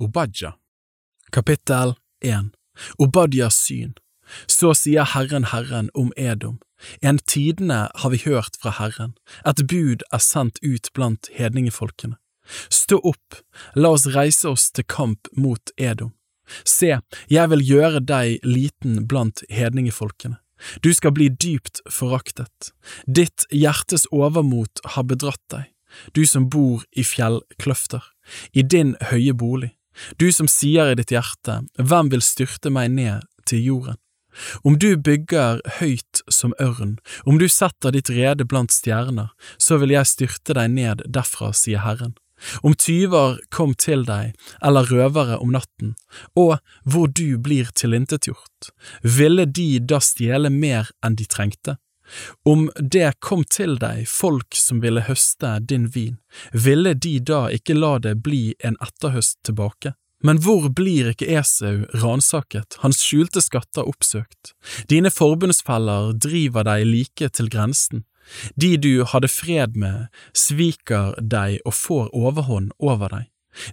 Obadja Kapittel 1 Obadjas syn Så sier Herren Herren om Edom. En tidene har vi hørt fra Herren, et bud er sendt ut blant hedningefolkene. Stå opp, la oss reise oss til kamp mot Edom. Se, jeg vil gjøre deg liten blant hedningefolkene. Du skal bli dypt foraktet. Ditt hjertes overmot har bedratt deg, du som bor i fjellkløfter, i din høye bolig, du som sier i ditt hjerte, hvem vil styrte meg ned til jorden? Om du bygger høyt som ørn, om du setter ditt rede blant stjerner, så vil jeg styrte deg ned derfra, sier Herren. Om tyver kom til deg, eller røvere om natten, og hvor du blir tilintetgjort, ville de da stjele mer enn de trengte? Om det kom til deg folk som ville høste din vin, ville de da ikke la det bli en etterhøst tilbake? Men hvor blir ikke Esau ransaket, hans skjulte skatter oppsøkt? Dine forbundsfeller driver deg like til grensen, de du hadde fred med, sviker deg og får overhånd over deg.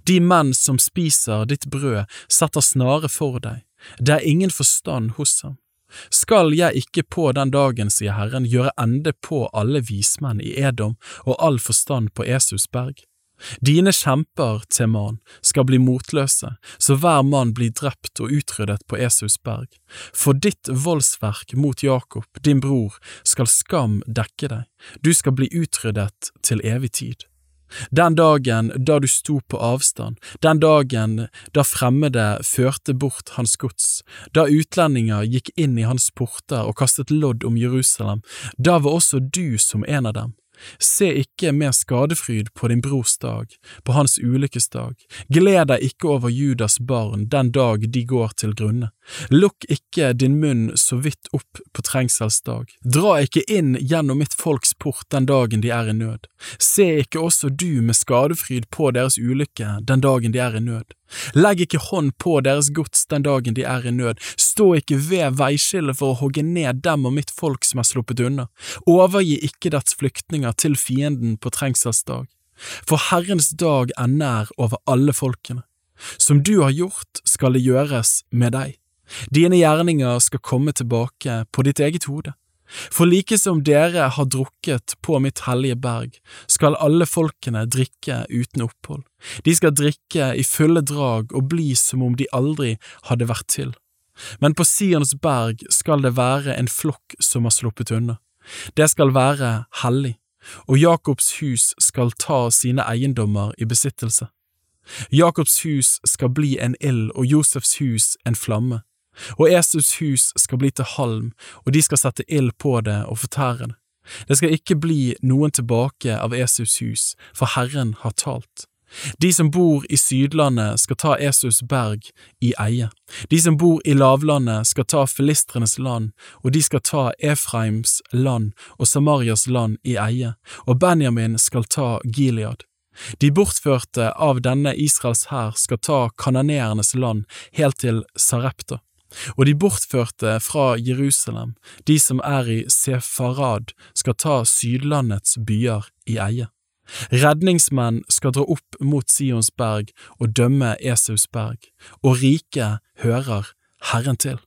De menn som spiser ditt brød, setter snare for deg. Det er ingen forstand hos ham. Skal jeg ikke på den dagen, sier Herren, gjøre ende på alle vismenn i Edom og all forstand på Esus berg? Dine kjemper, Teman, skal bli motløse, så hver mann blir drept og utryddet på Esus berg. For ditt voldsverk mot Jakob, din bror, skal skam dekke deg, du skal bli utryddet til evig tid. Den dagen da du sto på avstand, den dagen da fremmede førte bort hans gods, da utlendinger gikk inn i hans porter og kastet lodd om Jerusalem, da var også du som en av dem. Se ikke med skadefryd på din brors dag, på hans ulykkesdag, gled deg ikke over Judas barn den dag de går til grunne, lukk ikke din munn så vidt opp på trengselsdag, dra ikke inn gjennom mitt folks port den dagen de er i nød, se ikke også du med skadefryd på deres ulykke den dagen de er i nød. Legg ikke hånd på deres gods den dagen de er i nød, stå ikke ved veiskillet for å hogge ned dem og mitt folk som er sluppet unna, overgi ikke dets flyktninger til fienden på trengselsdag, for Herrens dag er nær over alle folkene. Som du har gjort, skal det gjøres med deg. Dine gjerninger skal komme tilbake på ditt eget hode. For like som dere har drukket på mitt hellige berg, skal alle folkene drikke uten opphold. De skal drikke i fulle drag og bli som om de aldri hadde vært til. Men på Sions berg skal det være en flokk som har sluppet unna. Det skal være hellig, og Jakobs hus skal ta sine eiendommer i besittelse. Jakobs hus skal bli en ild og Josefs hus en flamme. Og Esus hus skal bli til halm, og de skal sette ild på det og fortære det. Det skal ikke bli noen tilbake av Esus hus, for Herren har talt. De som bor i Sydlandet skal ta Esus berg i eie. De som bor i lavlandet skal ta filistrenes land, og de skal ta Efraims land og Samarias land i eie, og Benjamin skal ta Gilead. De bortførte av denne Israels hær skal ta kananeernes land helt til Sarepta. Og de bortførte fra Jerusalem, de som er i Sefarad, skal ta Sydlandets byer i eie. Redningsmenn skal dra opp mot Sions berg og dømme Esaus berg, og riket hører Herren til.